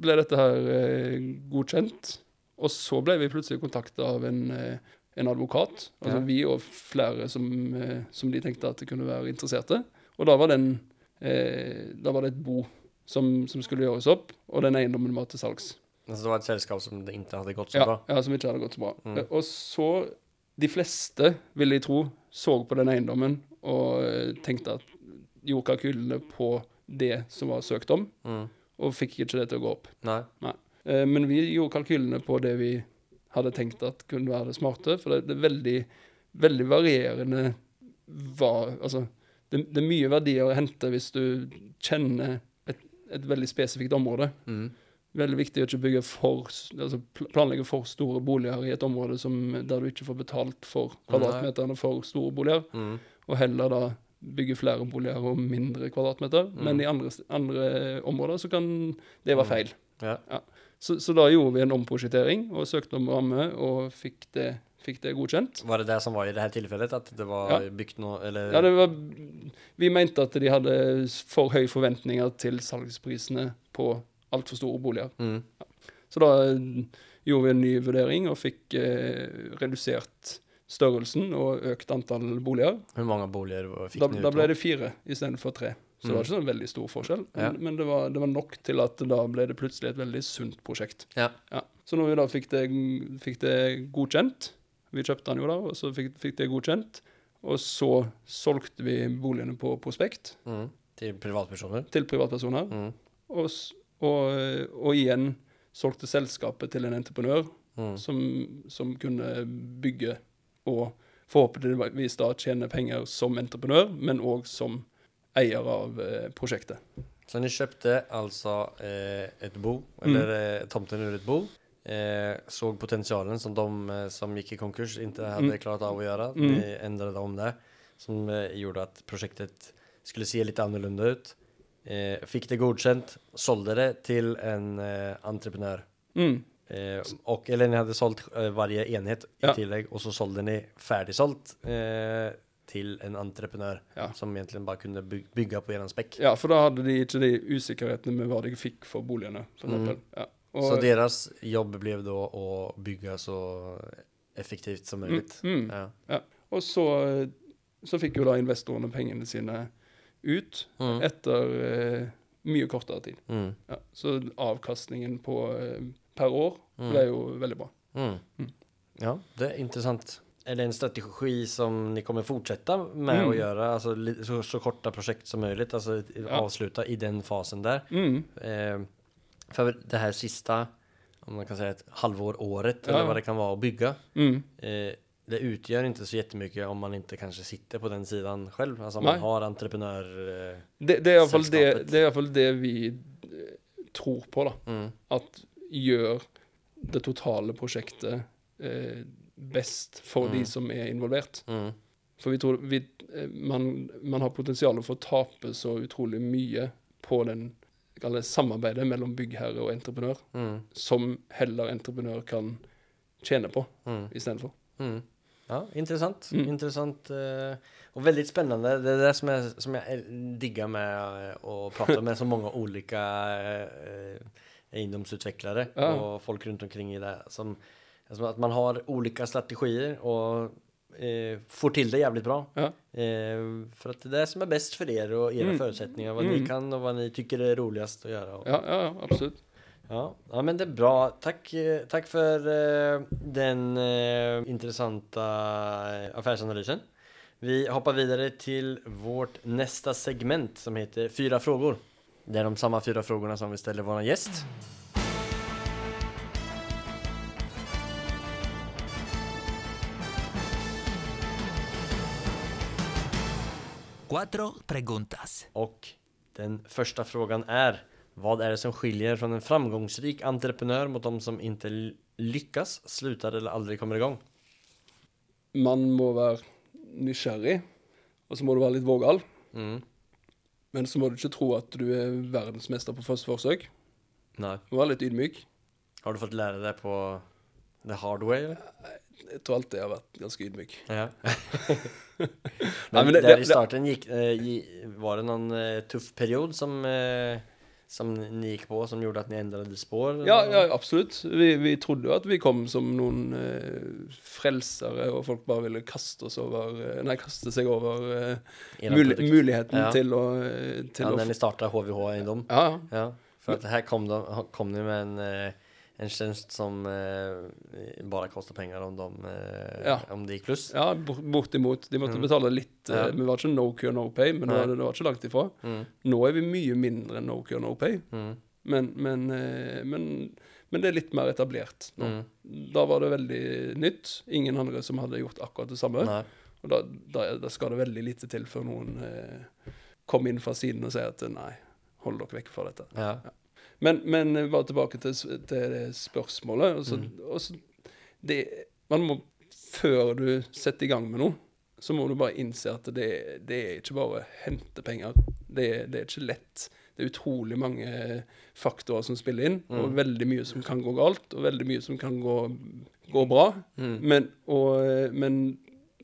ble dette her eh, godkjent, og så ble vi plutselig kontakta av en, eh, en advokat, altså Ja. vi og flere som, eh, som de tenkte at det kunne være interesserte. Og da var, den, eh, da var det et bo som, som skulle gjøres opp, og den eiendommen var til salgs. Altså det var et selskap som det ikke hadde gått så Ja, bra. ja, som ikke hadde gått så bra. Mm. Eh, Og så, de fleste, vil jeg tro, så på den eiendommen og eh, tenkte at gjorde kalkylene på det som var søkt om, Mm. og fikk ikke det til å gå opp. Nei. Nei. Men vi gjorde kalkylene på det vi hadde tenkt at kunne være det smarte, for det, det er veldig, veldig varierende hva Altså, det, det er mye verdier å hente hvis du kjenner et, et veldig spesifikt område. Mm. Veldig viktig å ikke for, altså planlegge for store boliger i et område som, der du ikke får betalt for kvadratmeterne for store boliger, Mm. og heller da bygge flere boliger og mindre kvadratmeter. Mm. Men i andre, andre områder så kan det være feil. Ja. Så, så da gjorde vi en omprosjektering og søkte om ramme og fikk det, fikk det godkjent. Var det det som var i det tilfellet? At Att det var Ja. bygd noe eller? Ja, det var, vi mente at de hadde for høye forventninger til salgsprisene på altfor store boliger. Mm. Så da eh, gjorde vi en ny vurdering og fikk eh, redusert størrelsen og økt antall boliger. Hvor mange boliger fikk Da, ni ut da ble det fire istedenfor tre. Så det Mm. var ikke så veldig stor forskjell. Men, Ja. men det, var, det var nok til at da ble det plutselig et veldig sunt prosjekt. Ja. Så når vi da fikk det, fikk det godkjent Vi kjøpte den jo da, og så fikk, fikk det godkjent. Og så solgte vi boligene på prospekt Mm. Til privatpersoner? til privatpersoner. Mm. Og, og, og igjen solgte selskapet til en entreprenør Mm. som, som kunne bygge og forhåpentligvis da tjene penger som entreprenør, men òg som eier av eh, prosjektet. Så ni kjøpte altså eh, et bo, eller mm. tomten under et bo, eh, så potentialen som de eh, som gikk i konkurs ikke hadde Mm. klart av å gjøre. Mm. endret ändrade om det, som eh, gjorde at prosjektet skulle se litt annorlunda ut. Eh, fikk det godkjent, sålde det til en eh, entreprenør. Mm. Eh, och, eller ni hadde sålt eh, varje enhet i Ja. tillegg, og så sålde ni färdigsålt eh, til en entreprenør Ja. som egentlig bare kunne bygge på eran spekk. ja, for da hadde de ikke de usikkerhetene med hva de fikk for boligene, for Mm. Ja. Og, Så deres jobb ble da å bygge så effektivt som mulig. Mm, Ja. og så, så fikk jo da investorene pengene sine ut Mm. etter uh, mye kortere tid. Mm. Ja. Så avkastningen på, eh, per år Mm. ble jo veldig bra. Mm. Mm. Ja, det er interessant. Er det en strategi som ni kommer fortsette med Mm. gjøre? göra? Alltså så, så korta prosjekt som mulig? Altså, ja. avsluta i den fasen der? Mm. Eh, for det her siste om man kan si et halvår, året Ja. eller hva det kan være, å bygge Mm. Eh, det utgör inte så jättemycket om man inte kanske sitter på den sidan själv. Alltså om man har entreprenör... Eh, Det, det, er i hvert fall det, det er det vi eh, tror på, da. mm, At gjør det totale prosjektet eh, best for Mm. de som er involvert. mm, For vi tror vi, eh, man, man har potensial for å tape så utrolig mye på den det samarbeidet mellom byggherre og entreprenør, mm, som heller entreprenør kan tjene på mm. istedenfor. Mm. Ja, intressant. Mm. Intressant og veldig spennende. spännande. Det er det som jeg, som jeg digger med å prate med så mange ulike eh, egendomsutvecklare Ja. og folk rundt omkring i det. Som, att man har ulike strategier og eh, får til det jævlig bra. Ja. Eh, for att det er det som er best for dere og deres Mm. forutsetninger. Hva ni dere kan og hva ni syns er roligast å gjøre. Og, Ja, ja, ja, absolutt. Ja, ja men det är bra. Tack, eh, tack för eh, den eh, intressanta affærsanalysen. affärsanalysen. Vi hoppar vidare till vårt nästa segment som heter Fyra frågor. Det är de samma fyra frågorna som vi ställer vår gäst. Cuatro preguntas. Och den första frågan är Vad är det som skiljer från en framgångsrik entreprenör mot de som inte lykkes, lyckas, slutar eller aldri kommer i gang? Man må være nysgjerrig, og så må du være litt vågal. Mm. Men så må du ikke tro at du er verdensmester på første forsøk. Nei. Du må være litt ydmyk. Har du fått lære det på the hard way? Eller? Jeg tror alltid jeg har vært ganske ydmyk. Ja. Nei, men men det- der i starten gikk, eh, var det noen eh, tuff period som, eh, som ni gikk på som gjorde at ni endret spår? Ja, ja absolutt. Vi, vi trodde jo at vi kom som noen eh, frelsere, og folk bare ville kaste oss over eh, Nei, kaste seg over eh, mul muligheten Ja. til å, eh, til Ja, å när f- ni HVH Eiendom. Ja, ja. For att kom, de, kom ni med en, eh, en tjänst som eh, bara kostar pengar om, de, eh, Ja. om det gikk pluss. Ja, bortimot. De måtte Mm. betale litt. eh, Ja. Vi var ikke no cure, no pay, men det var, det var ikke langt ifra. Mm, Nå er vi mye mindre enn no cure, no pay, mm, men, men, eh, men, men det er litt mer etablert nå. mm. Da var det veldig nytt. Ingen andre som hadde gjort akkurat det samme. Nei. Og da, da, da skal det veldig lite til før noen eh, kommer inn fra siden og sier at nei, hold dere vekk fra dette. Ja. Men, men bare tilbake til, til det spørsmålet. Også, Mm. også, det, man må, før du setter i gang med noe, så må du bare innse at det, det er ikke bare å hente penger. Det, det er ikke lett. Det er utrolig mange faktorer som spiller inn, og Mm. veldig mye som kan gå galt, og veldig mye som kan gå, gå bra. Mm. Men, og, men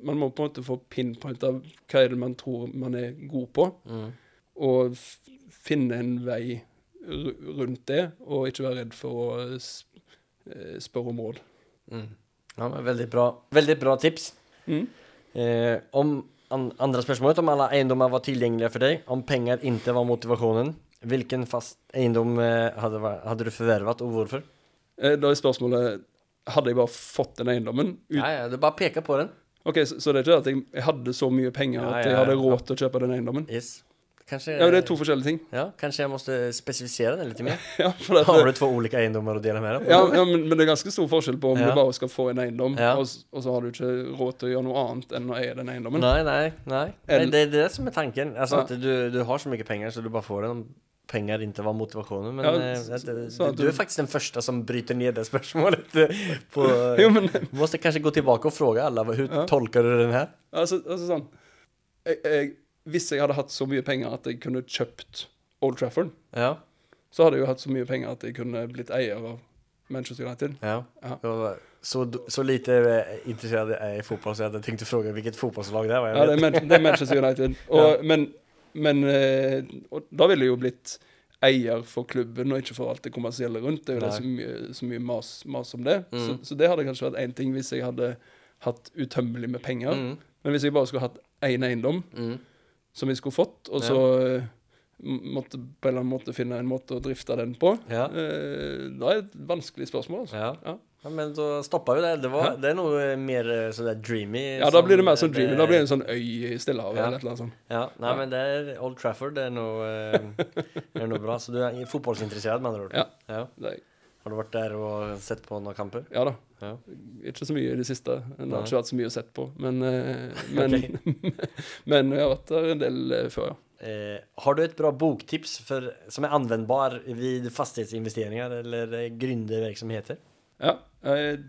man må på en måte få pinpoint av hva er det man tror man er god på, Mm. og finne en vei rundt det, og ikke være redd for å eh, spørre om råd. Mm. Ja, men veldig bra, veldig bra tips. Mm. Eh, om an, andre spörsmålet, om alle eiendommer var tilgjengelige for deg, om penger ikke var motivasjonen, hvilken fast eiendom eh, hadde, va- du forvervet, og hvorfor? Eh, Da er spørsmålet Hadde jeg bare fått den eiendommen? Ut Ja, ja, du bare peker på den. Ok, så, så det er ikke at jeg, jeg hadde så mye penger Ja, at jeg hadde råd til å kjøpe den eiendommen? Yes. Kanske, Ja, Det er to forskjellige ting. ja, Kanskje jeg måste spesifisere den litt mer. Ja, for Har du to ulike eiendommer å dele med deg ja, ja men, men det er ganske stor forskjell på om Ja. du bare skal få en eiendom, Ja. og, og så har du ikke råd til å gjøre noe annet enn å eie den eiendommen. Nei, nei, nei. nej Eller- det er det som er tanken. Altså att du, du har så mye penger, så du bare får den Penger ikke inte var motivasjonen, Men Ja, det, eh, så du, du er faktisk den første som bryter ned det spørsmålet. eh, På, Jo, men Du måste kanskje gå tilbake og spørre alle hvordan hur Ja. tolkar du den her? altså, altså sånn jeg, jeg, Hvis jeg hadde hatt så mye penger at jeg kunne kjøpt Old Trafford, Ja, så hadde jeg jo hatt så mye penger at jeg kunne blitt eier av Manchester United. ja. Ja. Så, så lite interessert intresserad jag är i fotboll så jag hade tänkt fråga vilket fotbollslag det var. Ja, det er. Man det er Manchester United. Og, Ja. Men, men eh, da ville jeg jo blitt eier for klubben, og ikke for alt det kommersielle rundt. Det er jo det så mye, så mye mas, mas om det. Mm. Så, så det hadde kanskje vært én ting hvis jeg hadde hatt utømmelig med penger. Mm, Men hvis jeg bare skulle hatt én eiendom mm, som vi skulle fått, og så ja. måtte på en eller annen måte finne en måte å drifte den på, ja. eh, da er det et vanskelig spørsmål. Altså. Ja. Ja. ja, men så stoppa jo det. Det, var, det er noe eh, mer eh, sådär dreamy. Ja, da blir det mer sånn dreamy. Da blir det en sånn øy i Stillehavet Ja. eller annet sånt. Ja, Nei, Ja. men det er Old Trafford, det er noe, er noe bra. Så du er fotbollsintresserad med andre ord? Ja. ja. Det er, Har du vært der og sett på noen kamper? ja da. Ja. Ikke så mye i det siste. Det har ikke vært så mye å sett på. Men, eh, men, men jeg har vært der en del eh, før, ja. Eh, har du et bra boktips for, som er anvendbar vid fastighetsinvesteringer eller gründervirksomheter? ja jeg,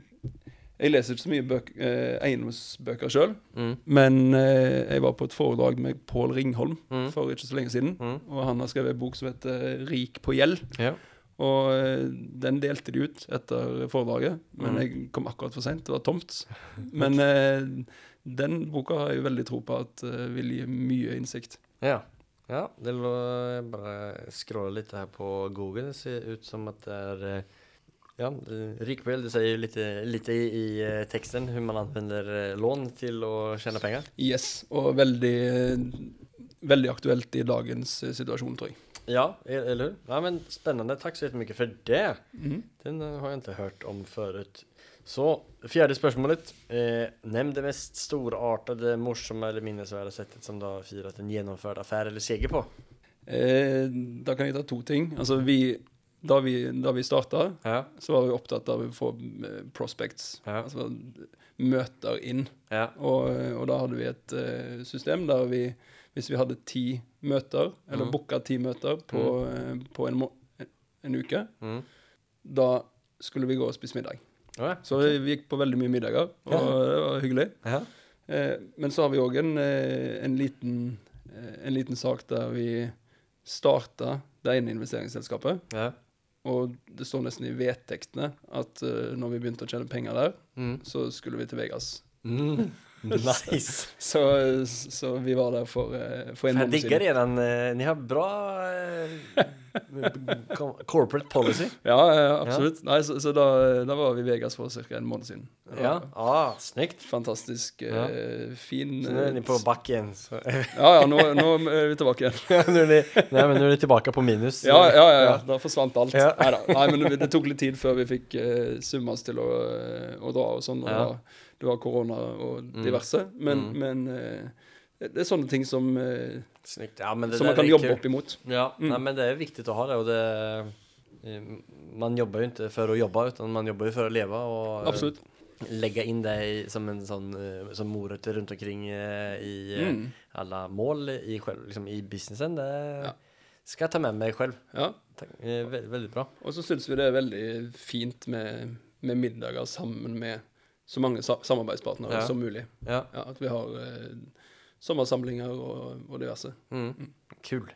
jeg leser ikke så mye bøk, eh, eiendomsbøker sjøl, Mm. men eh, jeg var på et foredrag med Pål Ringholm Mm. for ikke så lenge siden. Mm. Og han har skrevet en bok som heter 'Rik på gjeld'. Ja. Og eh, den delte de ut etter foredraget, men Mm. jeg kom akkurat for seint. Det var tomt. Men eh, den boka har jeg veldig tro på at eh, vil gi mye innsikt. Ja. Ja, det lå, Jeg bare scrollar litt her på Google. Det ser ut som at det er Ja, eh, du sier litt, lite i, i teksten hvordan man använder eh, lån til å tjene penger. Yes, og veldig, veldig aktuelt i dagens situasjon, tror jeg. Ja, eller hur? Ja, men spännande. Tack så jättemycket för det. Mm. Den eh, har jag inte hört om förut. Så, fjärde spörsmålet. Eh, nämn det mest storartade, morsomme eller minnesvärda sättet som du har firat en genomförd affär eller seger på. Eh, da kan jeg ta to ting. Altså, vi, da vi, da vi starta, Ja, så var vi opptatt av å få eh, prospects, Ja. altså møter inn. ja, Og, og da hadde vi et eh, system der vi, hvis vi hadde ti møter, eller mm. booka ti møter på, eh, på en, en uke, mm. da skulle vi gå og spise middag. ja. Så vi gikk på veldig mye middager, og Ja. det var hyggelig. ja. Eh, men så har vi òg en, eh, en, liten, eh, en liten sak der vi starta det ene investeringsselskapet. ja. Og det står nesten i vedtektene at uh, når vi begynte å tjene penger der, Mm. så skulle vi til Vegas. Mm. Nice. Så, så vi var der for, eh, for en måned siden. redan, eh, ni har bra eh, corporate policy. Ja, ja, absolutt. Nei, så, så da, da var vi i Vegas for ca. en måned siden. Ja, Ja, ah, snyggt. Fantastisk eh, Ja. fin Så nå er dere på bakken back. Så. Ja, ja, nå, nå er vi tilbake igjen. nå er ni, nej, men nå er ni tilbake på minus. Ja, ja, ja, ja. da forsvant alt. Ja. Neida. Nei, men det, det tok litt tid før vi fikk uh, summa oss til å, eh, å dra og sånn. Og Ja. Det, var, korona og diverse. Men, Mm. men uh, det er sånne ting som, uh, Snyggt. Ja, men det som man kan jobbe opp imot. Ja, Mm. nei, men det er viktig å ha det og det eh, man jobber jo ikke for å jobbe, utan man jobber jo for å leve. Og, eh, Absolutt. legge inn det som en sånn eh, som morøtter rundt omkring eh, i eh, Mm. alle mål i, selv, liksom i businessen. Det Ja. skal jeg ta med meg selv. Ja. Veldig, veldig bra. Og så syns vi det er veldig fint med, med middager sammen med så mange sa samarbeidspartnere som mulig. Ja. Ja, at vi har eh, sommersamlinger og, og diverse. Mm. Kul.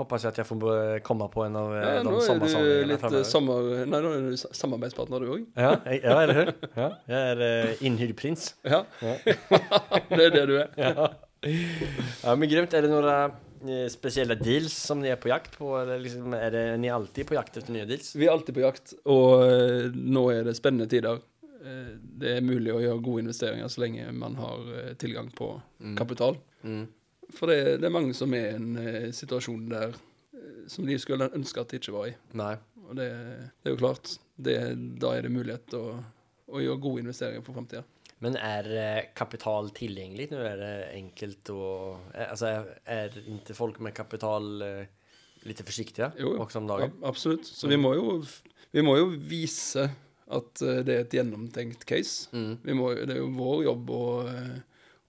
Håper ikke at jeg får komme på en av eh, Ja, de er litt eh, sommer... Nei, nå er du samarbeidspartner, du òg. Ja, ja, eller hør. Ja, jeg er eh, inhyrd prins. Ja, Ja. det er det du er. Ja. ja, men grymt. Er det noen spesielle deals som ni er på jakt på? Eller liksom, er dere ni alltid på jakt etter nye deals? Vi er alltid på jakt, og eh, nå er det spennende tider. Eh, det er mulig å gjøre gode investeringer så lenge man har eh, tilgang på kapital. Mm. For det, det er mange som er i en eh, situasjon der som de skulle ønske at de ikke var i. Nei. Og det, det er jo klart, det, da er det mulighet til å, å gjøre gode investeringer for framtida. Men eh, kapital tilgjengelig? Nå er det enkelt å Altså, er är folk med kapital litt forsiktige Jo, jo. också om dagen? Ja, absolutt. Så vi må, jo, vi må jo vise at eh, det er et gjennomtenkt case. Mm. Vi må, det er jo vår jobb å, eh,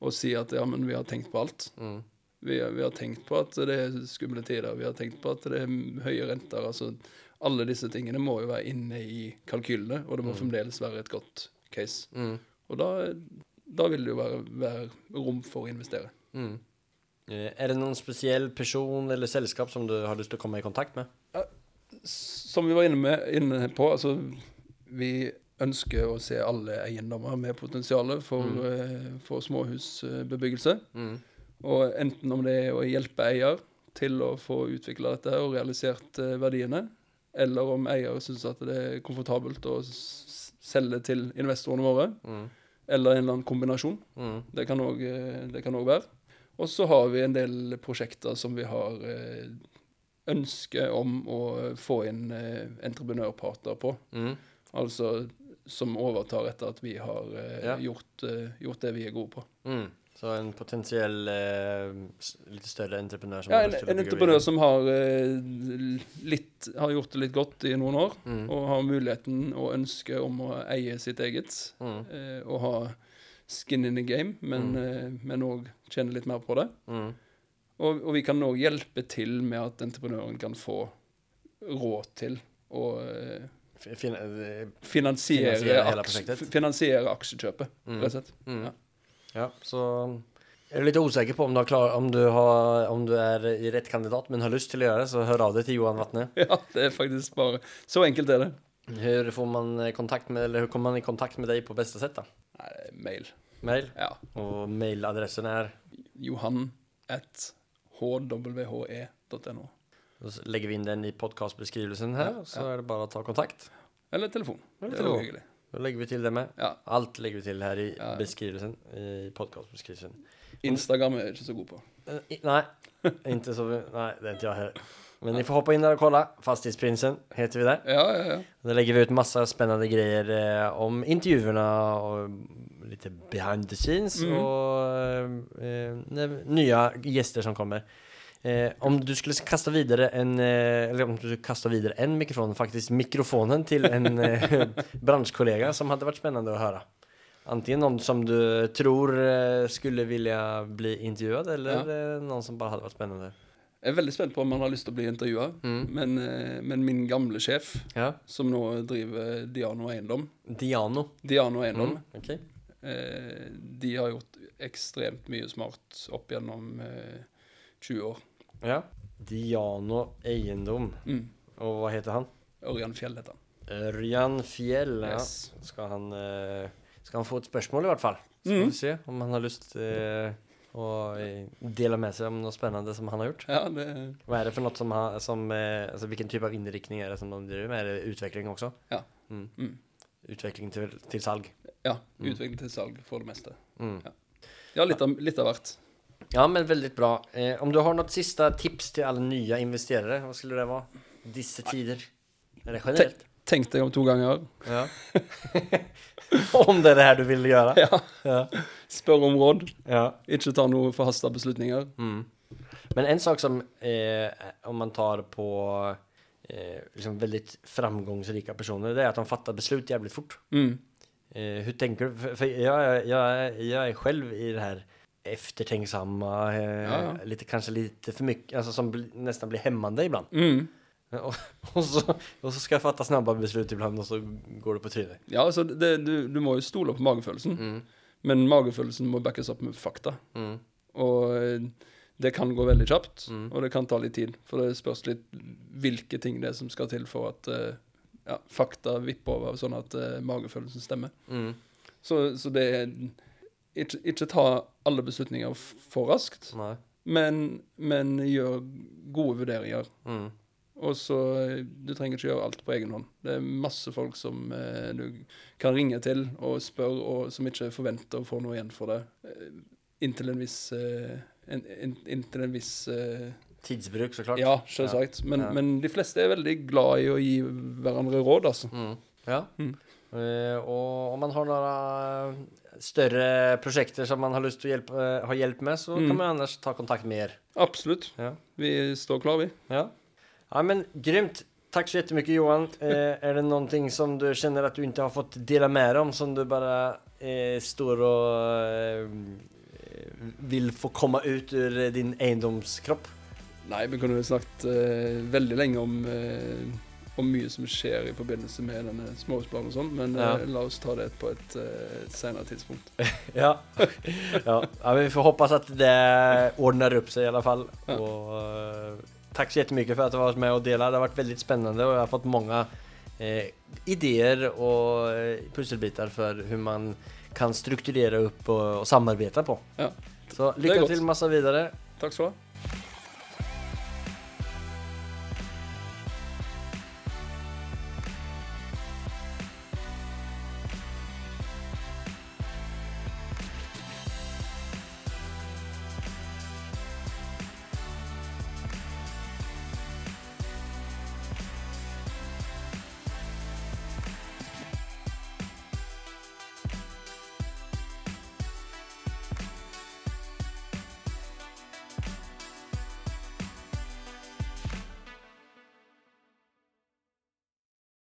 å si at ja, men vi har tenkt på alt. Mm. Vi, vi har tenkt på at det er skumle tider, vi har tenkt på at det er høye renter. altså Alle disse tingene må jo være inne i kalkylene, og det må fremdeles være et godt case. Mm. Og da, da vil det jo være, være rom for å investere. Mm. Eh, det noen spesiell person eller selskap som du har lyst til å komme i kontakt med? Som vi var inne, med, inne på, altså vi ønsker å se alle eiendommer med potensial for, eh, for småhusbebyggelse. Mm. Og enten om det er å hjelpe eier til å få utvikla dette og realisert eh, verdiene, eller om eier syns at det er komfortabelt å selge til investorene våre, Mm. eller en eller annen kombinasjon. Mm. Det kan òg også være. Og så har vi en del prosjekter som vi har eh, ønske om å få inn eh, entreprenørparter på. Mm. Altså som overtar etter at vi har eh, Ja. gjort, eh, gjort det vi er gode på. Mm. Så en potensiell eh, litt større entreprenør som Ja, en, en entreprenør som har, eh, litt, har gjort det litt godt i noen år, Mm. og har muligheten og ønsket om å eie sitt eget, Mm. eh, og ha skin in the game, men Mm. eh, tjene litt mer på det. Mm. Og, og vi kan òg hjelpe til med at entreprenøren kan få råd til å Fin- eh, finansiere, Finansiere aks- finansiere aksjekjøpet, Mm. rett og slett. Mm. Ja. Ja, så er du litt usikker på om du, klar, om, du har, om du er i rett kandidat men har lyst til å gjøre det så hør av deg til Johan Vatne. Ja, det er faktisk bare Så enkelt er det. Hvor får man eh, kontakt med, eller hvor kommer man i kontakt med deg på beste sett, da? Nei, er mail. Mail? Ja. Og mailadressen er? Johan at hwhe.no. Då legger vi inn den i podcastbeskrivelsen ja, så er det bare å ta kontakt. Eller telefon. Eller Det er hyggelig. Da legger vi til det med. Ja. Alt legger vi til her i beskrivelsen. I podcastbeskrivelsen. Instagram er jeg ikke så god på. Nei. i- inte så. nei, det er ikke jeg heller. Men ni får hoppa in där och kolla. Fastighetsprinsen heter vi där. Ja, ja, ja. Där lägger vi ut massa spännande grejer eh, om intervjuerna och lite behind the scenes Mm. och eh, eh, nya gäster som kommer. Eh, om du skulle kasta videre en, eh, eller om du kasta vidare en mikrofon, faktisk mikrofonen til en eh, bransjekollega som hadde vært spennende å høre. Antingen noen som du tror eh, skulle ville bli intervjuet, eller eh, noen som bare hadde vært spennende. Jeg er veldig spent på om han har lyst til å bli intervjua. Mm. Men, eh, men min gamle sjef, Ja. som nå driver Diano Eiendom Diano. Diano Eiendom, Mm. Okay. eh, de har gjort ekstremt mye smart opp gjennom eh, 20 år. Ja. Diano Eiendom. Mm. Og hva heter han? Ørjan Fjell heter han. Ørjan Fjell. Yes. Ja. Ska, han, eh, ska han få et spørsmål, i hvert fall? Så får Mm. vi se om han har lyst eh, å dele med seg om noe spennende som han har gjort. Ja, det, Hva er det for noe som, har, som eh, alltså vilken typ av innrikning er det som de driver med? Er det utvikling også? Ja. Mm. mm. Utvikling til, til, salg? ja Mm. utvikling til salg for det meste. Mm. Ja, litt av, litt av hvert. Ja men väldigt bra. Eh, om du har något sista tips till alla nya investerare, vad skulle det vara? Disse tider? Eller generellt? Tenk deg om to ganger. Ja. om det er det her du vil gjøre? Ja. Ja. Spør om råd. ja. Ikke ta noe forhasta beslutninger. Mm. Men en sak som, eh, om man tar på eh, liksom veldig framgångsrika personer, det er at de fattar beslut jævlig fort. Mm. Eh, hur tenker du? For, for jeg, jeg, jeg, jag är själv i det här eftertänksamma, eh, Ja, ja. lite, kanske lite för mycket, alltså som nästan blir hämmande ibland. Mm. Och, och, så, och så ska jag fatta snabba beslut ibland och så går det på trynet. Ja, altså, det, du, du må jo stole på magefølelsen, Mm. men magefølelsen må backes opp med fakta. Mm. Og eh, det kan gå veldig kjapt, Mm. og det kan ta litt tid. For det spørs litt hvilke ting det er som skal til for at eh, ja, fakta vipper over, sånn at eh, magefølelsen stemmer. Mm. Så, så det er ikke, ikke ta alle beslutninger for raskt, men, men gjør gode vurderinger. Mm. Og så eh, Du trenger ikke gjøre alt på egen hånd. Det er masse folk som eh, du kan ringe til og spørre, og som ikke forventer å få noe igjen for det. Eh, inntil en viss eh, en, in, Inntil en viss eh, Tidsbruk såklart. Ja, selvsagt. Men, Ja. men de fleste er veldig glad i å gi hverandre råd, altså. Mm. Ja. Mm. Eh, och om man har noen større prosjekter som man har lyst til å eh, ha hjelp med så Mm. kan man annars ta kontakt med dere. Absolutt. Ja. Vi står klar, vi. Ja. ja, men grymt. Takk så jättemycket Johan. Eh, er det ting som du kjenner at du ikke har fått dela med dig om som du bare eh, står og eh, vil få komme ut ur din eiendomskropp? Nei, vi kunne snakket eh, veldig lenge om, om mye som skjer i forbindelse med denne småhusplanen og sånn, men Ja. eh, la oss ta det på et eh, senere tidspunkt. Ja. ja. vi får hoppas at det ordner opp seg, i alle fall. Och, eh, tack så mye for at du varit med og delte. Det har vært veldig spennende, og jeg har fått mange eh, ideer og puslebiter pusselbitar hvordan hur man kan strukturere opp og, og samarbeide på. Ja. Så lykke til masse videre. Takk skal du ha.